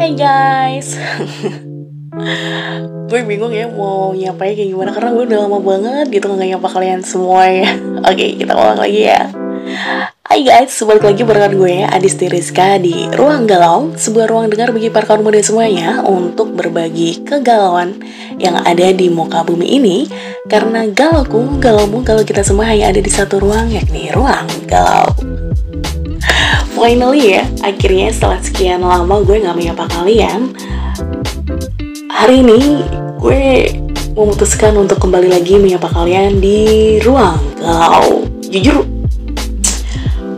Hey guys. Gue bingung ya mau nyapa kayak gimana Karena gue udah lama banget gitu gak nyapa kalian semua ya Oke kita ulang lagi ya. Hai guys, balik lagi barengan gue Adis Rizka di Ruang Galau Sebuah ruang dengar bagi para kaum muda semuanya Untuk berbagi kegalauan yang ada di muka bumi ini. Karena galauku, galaumu, galau kita semua hanya ada di satu ruang Yakni Ruang Galau Finally ya, akhirnya setelah sekian lama gue gak menyapa kalian Hari ini gue memutuskan untuk kembali lagi menyapa kalian di ruang galau. Jujur,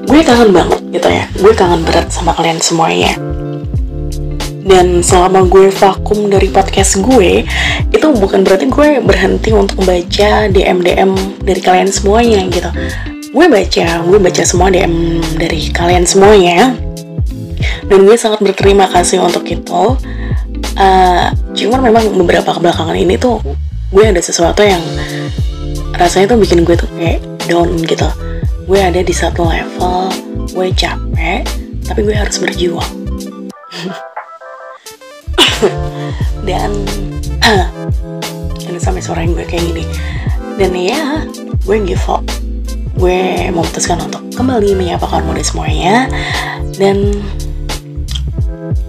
gue kangen banget gitu ya. Gue kangen berat sama kalian semuanya. Dan selama gue vakum dari podcast gue itu bukan berarti gue berhenti untuk membaca DM DM dari kalian semuanya gitu gue baca gue baca semua DM dari kalian semuanya. Dan gue sangat berterima kasih untuk itu. Uh, cuman memang beberapa kebelakangan ini tuh gue ada sesuatu yang rasanya tuh bikin gue tuh kayak down gitu. Gue ada di satu level gue capek tapi gue harus berjuang. Dan ini sampai suara gue kayak gini. Dan ya gue give up gue memutuskan untuk kembali menyapa muda semuanya. Dan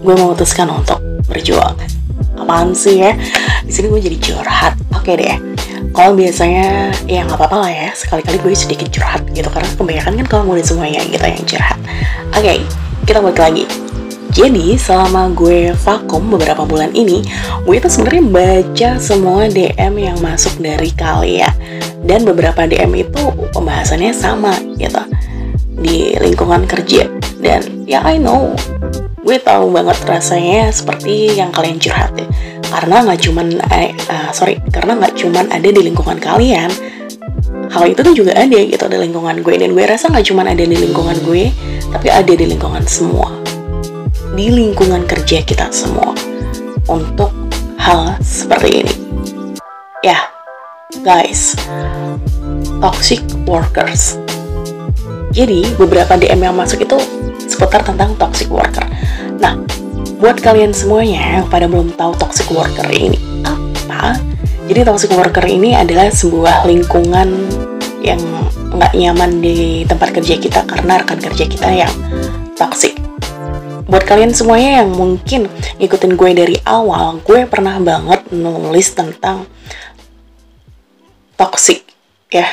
gue memutuskan untuk berjuang. Apaan sih ya? Di sini gue jadi curhat. Oke deh. Kalau biasanya ya nggak apa-apa lah ya. Sekali-kali gue sedikit curhat gitu. Karena kebanyakan kan kalau muda semuanya gitu yang curhat. Oke kita balik lagi. Jadi selama gue vakum beberapa bulan ini, gue itu sebenarnya baca semua DM yang masuk dari kalian dan beberapa DM itu pembahasannya sama gitu. Di lingkungan kerja. Dan ya I know. Gue tahu banget rasanya seperti yang kalian curhat ya. Karena nggak cuman eh, uh, sorry karena nggak cuman ada di lingkungan kalian. Hal itu tuh juga ada gitu di lingkungan gue. Dan gue rasa nggak cuman ada di lingkungan gue tapi ada di lingkungan semua. Di lingkungan kerja kita semua. Untuk hal seperti ini. Ya, guys, toxic workers. Jadi, beberapa DM yang masuk itu seputar tentang toxic worker. Nah, buat kalian semuanya yang pada belum tahu toxic worker ini apa, jadi toxic worker ini adalah sebuah lingkungan yang nggak nyaman di tempat kerja kita karena rekan kerja kita yang toxic buat kalian semuanya yang mungkin ngikutin gue dari awal, gue pernah banget nulis tentang toxic ya,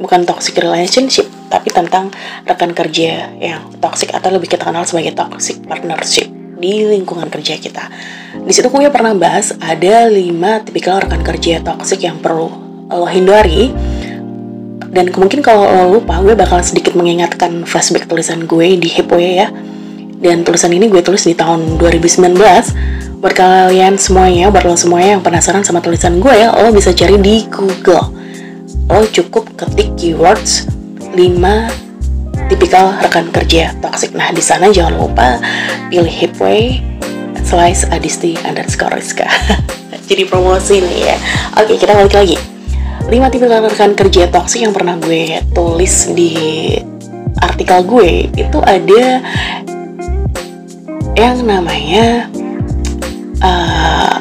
bukan toxic relationship, tapi tentang rekan kerja yang toxic atau lebih kita kenal sebagai toxic partnership di lingkungan kerja kita. Di situ gue pernah bahas ada 5 tipikal rekan kerja toxic yang perlu lo hindari. Dan mungkin kalau lo lupa gue bakal sedikit mengingatkan flashback tulisan gue di Hippoe ya. Dan tulisan ini gue tulis di tahun 2019 buat kalian semuanya buat lo semuanya yang penasaran sama tulisan gue ya lo bisa cari di Google. Lo cukup ketik keywords 5 tipikal rekan kerja toxic. Nah di sana jangan lupa pilih Hipway slice adisti underscore Rizka. Jadi promosi nih ya. Oke kita balik lagi. 5 tipikal rekan kerja toxic yang pernah gue tulis di artikel gue itu ada yang namanya uh,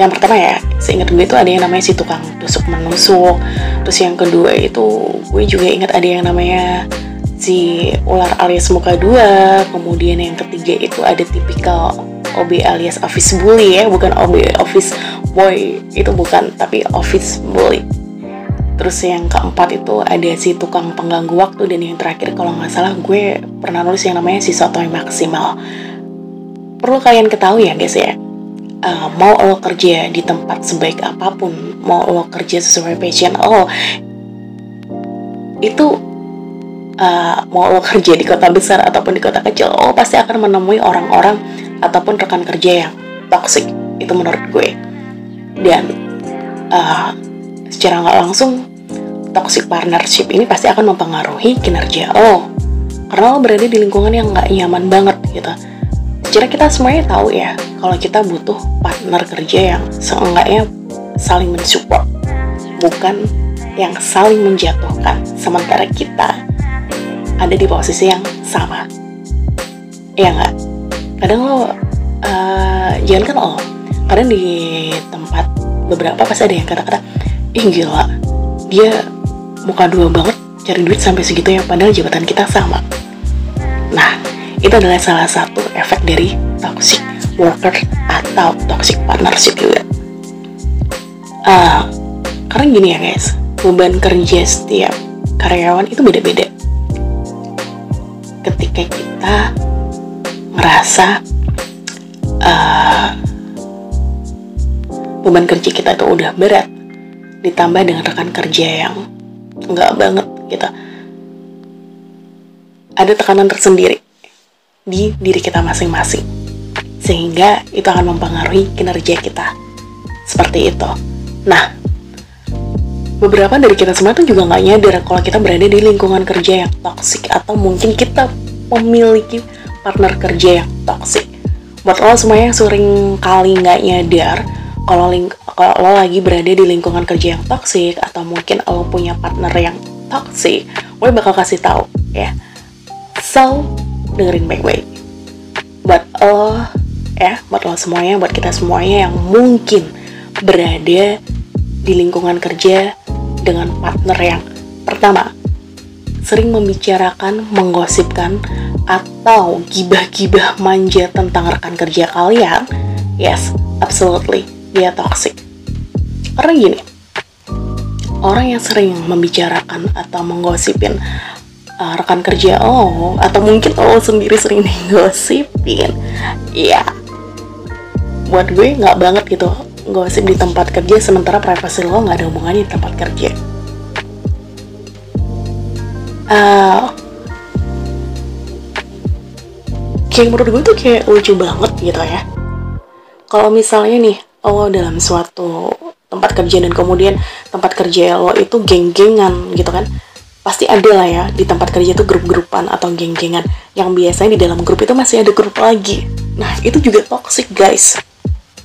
yang pertama ya seingat gue itu ada yang namanya si tukang tusuk menusuk. Terus yang kedua itu gue juga ingat ada yang namanya si ular alias muka dua. Kemudian yang ketiga itu ada tipikal OB alias office bully ya bukan OB office boy. Itu bukan tapi office bully. Terus yang keempat itu ada si tukang pengganggu waktu. Dan yang terakhir kalau nggak salah gue pernah nulis yang namanya si sotoy maksimal. Perlu kalian ketahui ya guys ya, uh, mau lo kerja di tempat sebaik apa pun, mau lo kerja sesuai passion lo, itu uh, mau lo kerja di kota besar ataupun di kota kecil, lo pasti akan menemui orang-orang ataupun rekan kerja yang toxic. Itu menurut gue. Dan uh, secara nggak langsung toxic partnership ini pasti akan mempengaruhi kinerja lo karena lo berada di lingkungan yang nggak nyaman banget gitu secara kita semuanya tahu ya kalau kita butuh partner kerja yang seenggaknya saling mensupport bukan yang saling menjatuhkan. Sementara kita ada di posisi yang sama. Ya nggak? Kadang lo uh, jangan kan lo kadang di tempat beberapa pasti ada yang kata-kata ih gila dia muka dua banget cari duit sampai segitu ya padahal jabatan kita sama. Nah itu adalah salah satu efek dari toxic worker atau toxic partnership juga uh, karena gini ya guys beban kerja setiap karyawan itu beda-beda. Ketika kita ngerasa uh, beban kerja kita itu udah berat ditambah dengan rekan kerja yang enggak banget gitu. Ada tekanan tersendiri di diri kita masing-masing sehingga itu akan mempengaruhi kinerja kita seperti itu nah beberapa dari kita semua tuh juga nggak nyadar kalau kita berada di lingkungan kerja yang toksik atau mungkin kita memiliki partner kerja yang toksik. Buat lo semua yang sering kali nggak nyadar kalau kalau lo lagi berada di lingkungan kerja yang toksik atau mungkin lo punya partner yang toksik, gue bakal kasih tahu ya. So dengerin baik-baik. Buat lo ya, buat lo semuanya, buat kita semuanya yang mungkin berada di lingkungan kerja dengan partner yang pertama sering membicarakan, menggosipkan, atau gibah-gibah manja tentang rekan kerja kalian, yes, absolutely, dia toxic. Karena gini, orang yang sering membicarakan atau menggosipin uh, rekan kerja oh, atau mungkin lo sendiri sering digosipin, ya, buat gue nggak banget gitu gosip di tempat kerja sementara privasi lo nggak ada hubungannya di tempat kerja. Uh, kayak menurut gue tuh kayak lucu banget gitu ya. Kalau misalnya nih lo dalam suatu tempat kerja dan kemudian tempat kerja lo itu geng-gengan gitu kan pasti ada lah ya di tempat kerja itu grup-grupan atau geng-gengan yang biasanya di dalam grup itu masih ada grup lagi. Nah itu juga toxic guys.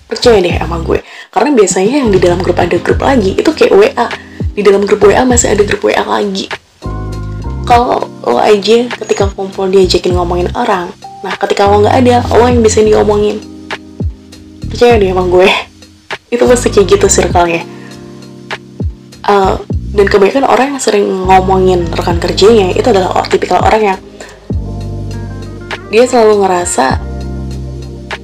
Percaya deh sama gue. Karena biasanya yang di dalam grup ada grup lagi itu kayak WA di dalam grup WA masih ada grup WA lagi. Kalau lo aja ketika kumpul diajakin ngomongin orang nah ketika lo nggak ada lo yang bisa diomongin. Percaya deh sama gue. Itu pasti kayak gitu circle-nya. Uh, dan kebanyakan orang yang sering ngomongin rekan kerjanya itu adalah tipikal orang yang dia selalu ngerasa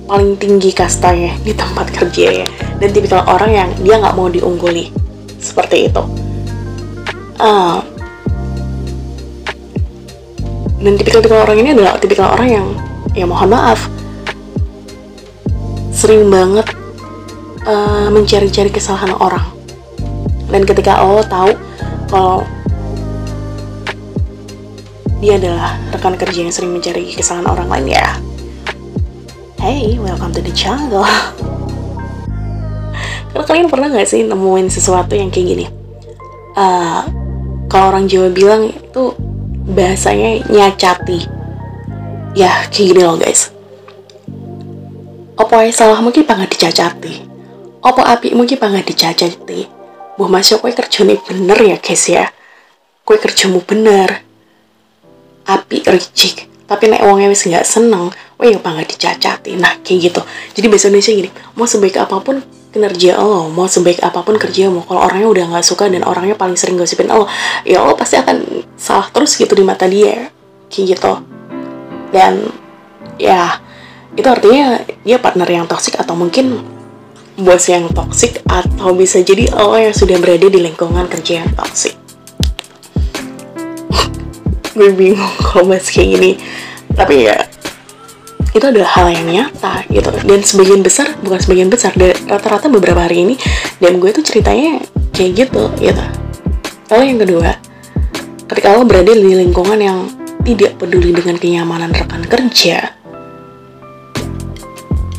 paling tinggi kastanya di tempat kerja ya. Dan tipikal orang yang dia nggak mau diungguli seperti itu. Uh, dan tipikal-tipikal orang ini adalah tipikal orang yang ya mohon maaf sering banget uh, mencari-cari kesalahan orang dan ketika lo tahu kalau dia adalah rekan kerja yang sering mencari kesalahan orang lain ya Hey, welcome to the jungle. Karena kalian pernah gak sih nemuin sesuatu yang kayak gini? Uh, kalau orang Jawa bilang itu bahasanya nyacati. Ya, kayak gini loh guys. Yang salah mungkin panggah dicacati. Apa api mungkin panggah dicacati. Bu masuk kue kerjanya bener ya guys ya. Kue kerjamu bener. Api ricik. Tapi nek wongnya wis nggak seneng, oh ya apa nggak dicacati nah kayak gitu jadi bahasa Indonesia gini mau sebaik apa pun kinerja lo mau sebaik apa pun kerja mau kalau orangnya udah nggak suka dan orangnya paling sering gosipin lo ya lo pasti akan salah terus gitu di mata dia kayak gitu dan ya itu artinya dia partner yang toksik atau mungkin bos yang toksik atau bisa jadi lo yang sudah berada di lingkungan kerja yang toksik gue bingung kalau bahas kayak gini. Tapi ya itu adalah hal yang nyata gitu. Dan sebagian besar bukan sebagian besar rata-rata beberapa hari ini dan gue tuh ceritanya kayak gitu gitu. Lalu yang kedua ketika lo berada di lingkungan yang tidak peduli dengan kenyamanan rekan kerja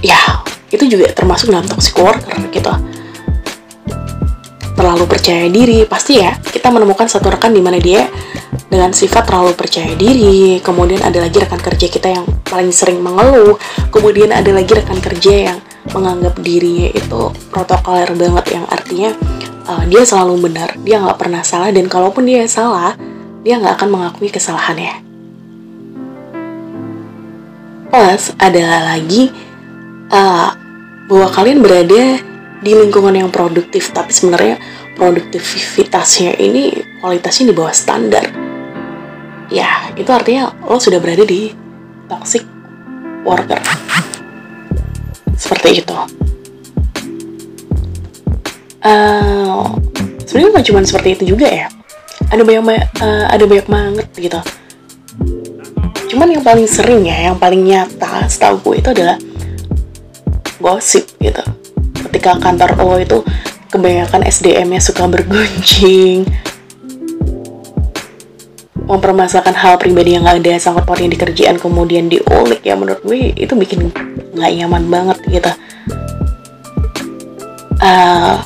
ya itu juga termasuk dalam toxic worker gitu. Terlalu percaya diri. Pasti ya kita menemukan satu rekan di mana dia dengan sifat terlalu percaya diri, kemudian ada lagi rekan kerja kita yang paling sering mengeluh, kemudian ada lagi rekan kerja yang menganggap dirinya itu protokoler banget yang artinya uh, dia selalu benar, dia nggak pernah salah. Dan kalaupun dia salah, dia nggak akan mengakui kesalahannya. plus adalah lagi uh, bahwa kalian berada di lingkungan yang produktif tapi sebenarnya produktivitasnya ini kualitasnya di bawah standar. Ya itu artinya lo sudah berada di toxic worker. Seperti itu. Uh, sebenarnya nggak cuma seperti itu juga ya. Ada banyak uh, ada banyak banget gitu. Cuman yang paling sering ya yang paling nyata setahu gue itu adalah gosip gitu. Ketika kantor lo itu kebanyakan SDM-nya suka bergunjing mempermasalahkan hal pribadi yang gak ada sangkut pautnya di kerjaan kemudian diulik ya menurut gue itu bikin nggak nyaman banget gitu. Uh,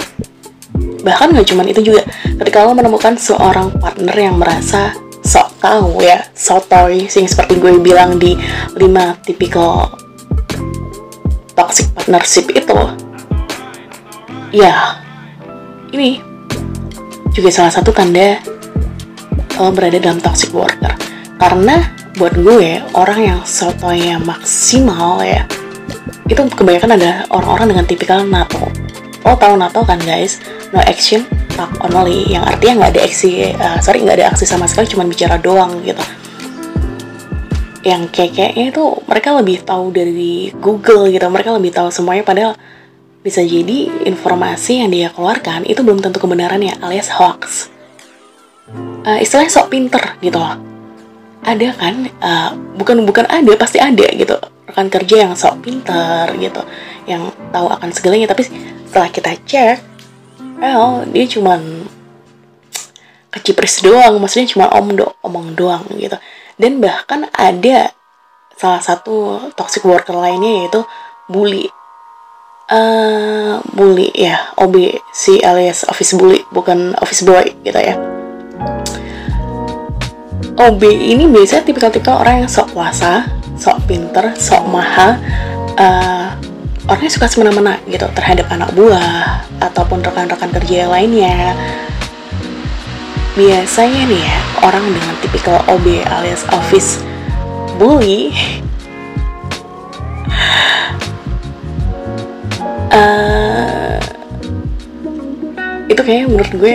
bahkan nggak cuman itu juga ketika lo menemukan seorang partner yang merasa sok tahu ya sotoy sing seperti gue bilang di lima tipikal toxic partnership itu. Ya ini juga salah satu tanda lo berada dalam toxic worker karena buat gue orang yang sotoynya maksimal ya itu kebanyakan ada orang-orang dengan tipikal NATO. Lo tau NATO kan guys? No action talk only. Yang artinya nggak ada aksi uh, sorry nggak ada aksi sama sekali cuma bicara doang gitu yang kayak-kayaknya itu mereka lebih tahu dari Google gitu. Mereka lebih tahu semuanya padahal bisa jadi informasi yang dia keluarkan itu belum tentu kebenarannya alias hoax. Uh, istilahnya sok pinter gitu loh. Ada kan? Uh, bukan bukan ada pasti ada gitu. Rekan kerja yang sok pinter gitu yang tahu akan segalanya. Tapi setelah kita cek well dia cuman kecipris doang. Maksudnya cuma om do omong doang gitu dan bahkan ada salah satu toxic worker lainnya yaitu bully. Uh, bully ya OB si alias office bully bukan office boy gitu ya. OB ini biasanya tipikal-tipikal orang yang sok kuasa sok pinter sok mahal uh, orangnya suka semena-mena gitu terhadap anak buah ataupun rekan-rekan kerja lainnya biasanya nih ya orang dengan tipikal OB alias office bully. Uh, itu kayaknya menurut gue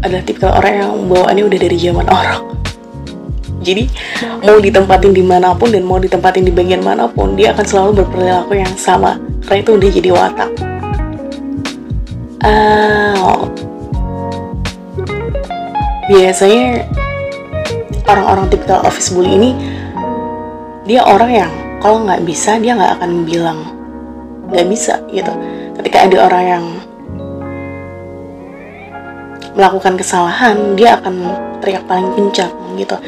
adalah tipikal orang yang bawaannya udah dari zaman orang. Jadi mau ditempatin di mana pun dan mau ditempatin di bagian mana pun dia akan selalu berperilaku yang sama. Karena itu udah jadi watak. Uh, biasanya orang-orang tipikal office bully ini dia orang yang kalau nggak bisa dia nggak akan bilang nggak bisa gitu. Ketika ada orang yang melakukan kesalahan dia akan teriak paling kencang gitu.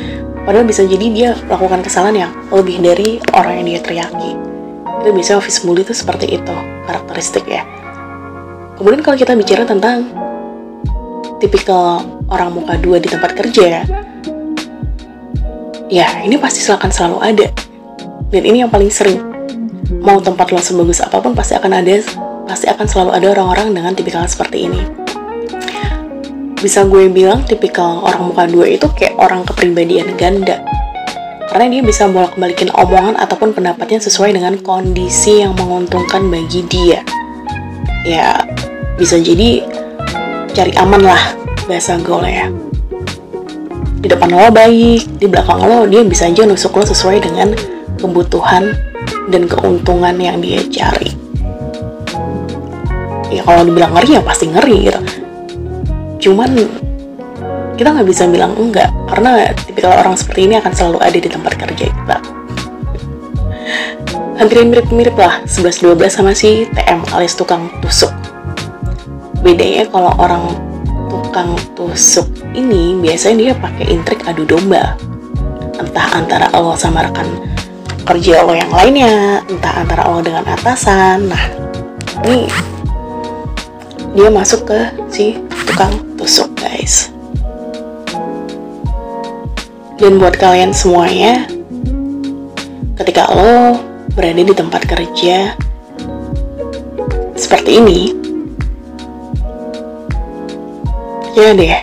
Padahal bisa jadi dia melakukan kesalahan yang lebih dari orang yang dia teriaki. Itu biasanya office bully itu seperti itu karakteristik ya. Kemudian kalau kita bicara tentang tipikal orang muka dua di tempat kerja. Ya ini pasti akan selalu ada. Dan ini yang paling sering. Mau tempat lo sebagus apa pun pasti akan ada pasti akan selalu ada orang-orang dengan tipikal seperti ini. Bisa gue bilang tipikal orang muka dua itu kayak orang kepribadian ganda. Karena dia bisa bolak-balikin omongan ataupun pendapatnya sesuai dengan kondisi yang menguntungkan bagi dia. Ya bisa jadi cari aman lah bahasa gaul ya. Di depan lo baik di belakang lo dia bisa aja nusuk lo sesuai dengan kebutuhan dan keuntungan yang dia cari. Ya kalau dibilang ngeri ya pasti ngeri gitu. Cuman kita nggak bisa bilang enggak karena tipikal orang seperti ini akan selalu ada di tempat kerja kita. Hampir mirip-mirip lah 11-12 sama si TM alias tukang tusuk. Bedanya kalau orang tukang tusuk ini biasanya dia pakai intrik adu domba. Entah antara Allah sama rekan kerja lo yang lainnya entah antara Allah dengan atasan. Nah ini dia masuk ke si tukang tusuk guys. Dan buat kalian semuanya ketika lo berada di tempat kerja seperti ini ya deh.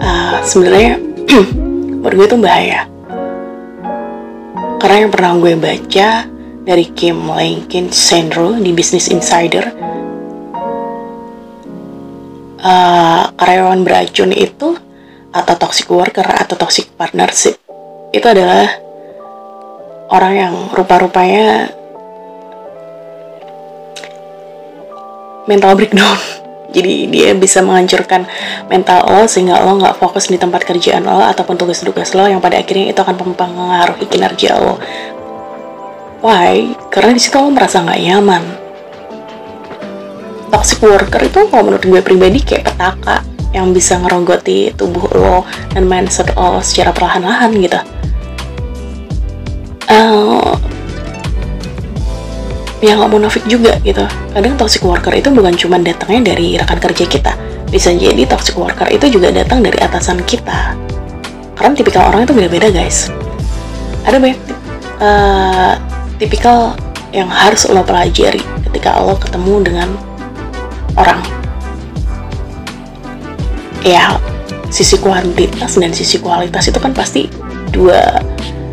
Uh, sebenarnya buat gue itu bahaya. Karena yang pernah gue baca dari Kim Lincoln Sandro di Business Insider uh, karyawan beracun itu atau toxic worker atau toxic partnership itu adalah orang yang rupa-rupanya mental breakdown jadi dia bisa menghancurkan mental lo sehingga lo nggak fokus di tempat kerjaan lo ataupun tugas-tugas lo yang pada akhirnya itu akan mempengaruhi kinerja lo. Why? Karena di situ lo merasa nggak nyaman. Toxic worker itu kalau menurut gue pribadi kayak petaka yang bisa ngerogoti tubuh lo dan mindset lo secara perlahan-lahan gitu ya nggak munafik juga gitu. Kadang toxic worker itu bukan cuma datangnya dari rekan kerja kita. Bisa jadi toxic worker itu juga datang dari atasan kita. Karena tipikal orang itu beda-beda guys. Ada banyak uh, tipikal yang harus lo pelajari ketika lo ketemu dengan orang. Ya sisi kuantitas dan sisi kualitas itu kan pasti dua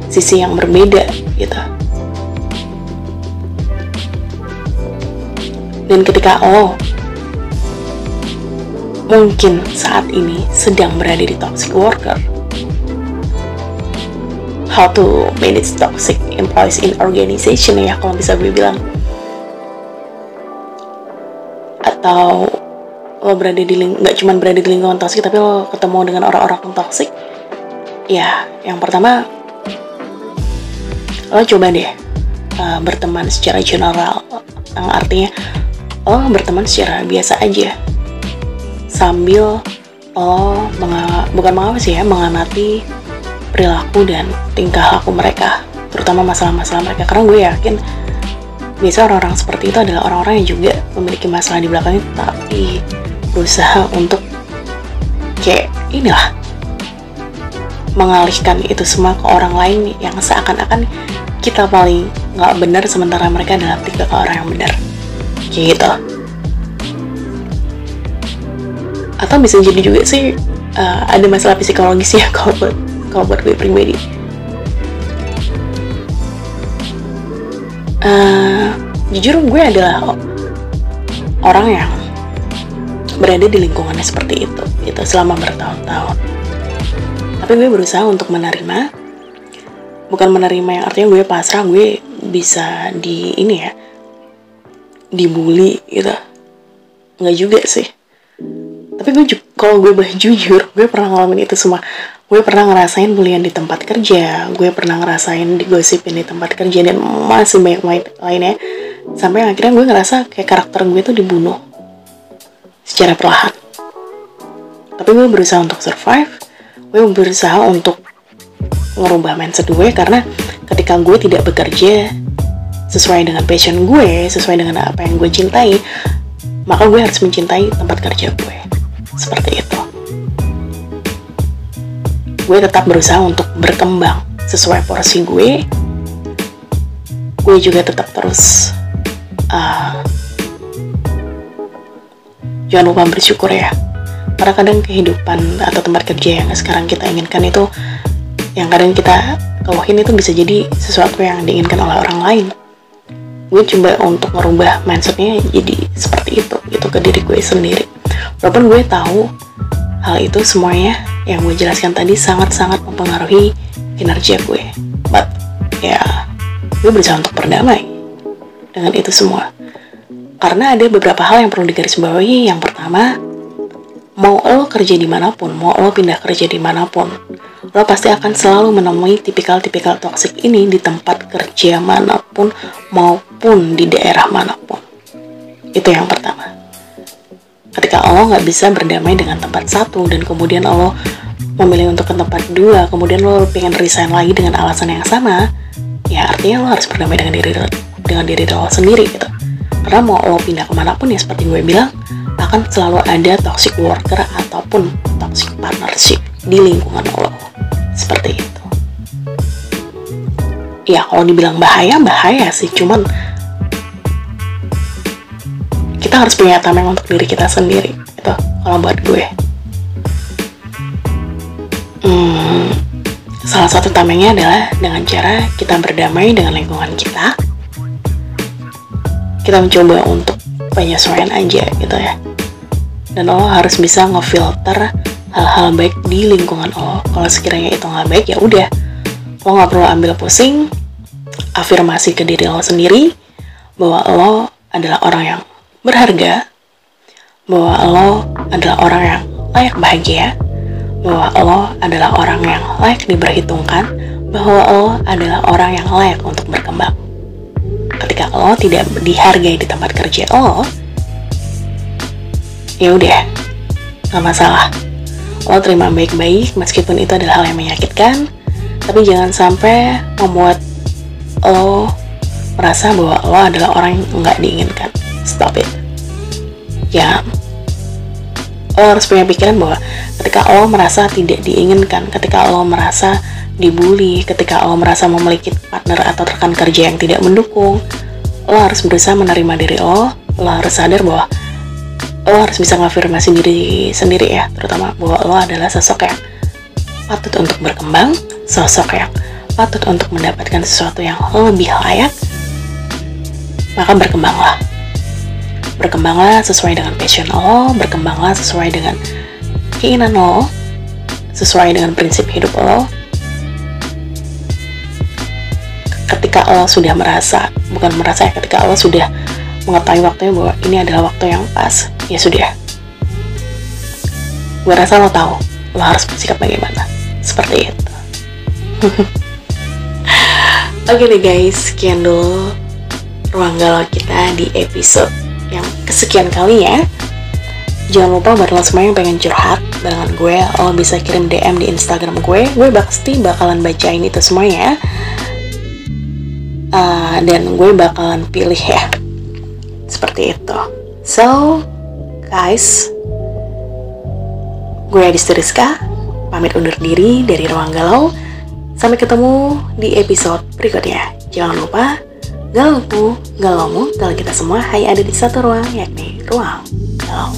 sisi yang berbeda gitu dan ketika lo mungkin saat ini sedang berada di toxic worker. How to manage toxic employees in organization ya kalau bisa gue bilang. Atau lo berada di ling nggak cuma berada di lingkungan toxic tapi lo ketemu dengan orang-orang yang toxic. Ya yang pertama lo coba deh uh, berteman secara general. Yang artinya lo berteman secara biasa aja. Sambil lo menga bukan mengapa sih ya mengamati perilaku dan tingkah laku mereka terutama masalah-masalah mereka. Karena gue yakin biasa orang-orang seperti itu adalah orang-orang yang juga memiliki masalah di belakangnya tapi berusaha untuk kayak inilah mengalihkan itu semua ke orang lain yang seakan-akan kita paling nggak benar sementara mereka adalah tiga orang yang benar. Gitu atau bisa jadi juga sih uh, ada masalah psikologis ya kalau buat kalau buat gue pribadi. Uh, jujur gue adalah orang yang berada di lingkungannya seperti itu gitu selama bertahun-tahun. Tapi gue berusaha untuk menerima bukan menerima yang artinya gue pasrah gue bisa di ini ya dibully gitu. Nggak juga sih tapi gue kalau gue boleh jujur gue pernah ngalamin itu semua. Gue pernah ngerasain bulian di tempat kerja gue pernah ngerasain digosipin di tempat kerja dan masih banyak lainnya. Sampai akhirnya gue ngerasa kayak karakter gue tuh dibunuh secara perlahan. Tapi gue berusaha untuk survive gue berusaha untuk ngerubah mindset gue karena ketika gue tidak bekerja sesuai dengan passion gue, sesuai dengan apa yang gue cintai, maka gue harus mencintai tempat kerja gue. Seperti itu. Gue tetap berusaha untuk berkembang sesuai porsi gue. Gue juga tetap terus uh, jangan lupa bersyukur ya. Karena kadang kehidupan atau tempat kerja yang sekarang kita inginkan itu yang kadang kita keluhin itu bisa jadi sesuatu yang diinginkan oleh orang lain gue coba untuk merubah mindsetnya jadi seperti itu itu ke diri gue sendiri walaupun gue tahu hal itu semuanya yang gue jelaskan tadi sangat-sangat mempengaruhi kinerja gue but ya gue berusaha untuk berdamai dengan itu semua karena ada beberapa hal yang perlu digarisbawahi yang pertama mau lo kerja di mana pun mau lo pindah kerja di mana pun lo pasti akan selalu menemui tipikal-tipikal toksik ini di tempat kerja mana pun maupun di daerah mana pun. Itu yang pertama. Ketika lo nggak bisa berdamai dengan tempat satu dan kemudian lo memilih untuk ke tempat dua, kemudian lo pengen resign lagi dengan alasan yang sama, ya artinya lo harus berdamai dengan diri dengan diri lo sendiri gitu. Karena mau lo pindah ke mana pun ya seperti gue bilang, akan selalu ada toxic worker ataupun toxic partnership di lingkungan lo. Seperti itu. Ya kalau dibilang bahaya bahaya sih. Cuman kita harus punya tameng untuk diri kita sendiri itu kalau buat gue. Hmm, salah satu tamengnya adalah dengan cara kita berdamai dengan lingkungan kita. Kita mencoba untuk penyesuaian aja gitu ya. Dan lo harus bisa ngefilter hal-hal baik di lingkungan lo. Kalau sekiranya itu nggak baik ya udah. Lo nggak perlu ambil pusing afirmasi ke diri lo sendiri bahwa lo adalah orang yang berharga bahwa lo adalah orang yang layak bahagia bahwa lo adalah orang yang layak diperhitungkan bahwa lo adalah orang yang layak untuk berkembang. Ketika lo tidak dihargai di tempat kerja lo ya udah nggak masalah. Lo terima baik-baik meskipun itu adalah hal yang menyakitkan tapi jangan sampai membuat lo merasa bahwa lo adalah orang yang nggak diinginkan. Stop it ya lo harus punya pikiran bahwa ketika lo merasa tidak diinginkan ketika lo merasa dibully ketika lo merasa memiliki partner atau rekan kerja yang tidak mendukung lo harus berusaha menerima diri lo lo harus sadar bahwa lo harus bisa ngafirmasi diri sendiri ya terutama bahwa lo adalah sosok yang patut untuk berkembang sosok yang patut untuk mendapatkan sesuatu yang lebih layak maka berkembanglah berkembanglah sesuai dengan passion lo berkembanglah sesuai dengan keinginan lo sesuai dengan prinsip hidup lo. Ketika lo sudah merasa bukan merasa ya ketika lo sudah mengetahui waktunya bahwa ini adalah waktu yang pas ya sudah. Gue rasa lo tahu lo harus bersikap bagaimana. Seperti itu. Oke deh guys sekian dulu ruang galau kita di episode yang kesekian kali ya. Jangan lupa buat lo semua yang pengen curhat dengan gue, lo bisa kirim DM di Instagram gue. Gue pasti bakalan bacain itu semuanya uh, dan gue bakalan pilih ya. Seperti itu. So guys gue Adis Teriska pamit undur diri dari ruang galau. Sampai ketemu di episode berikutnya. Jangan lupa galauku galaumu kalau kita semua hanya ada di satu ruang yakni ruang galau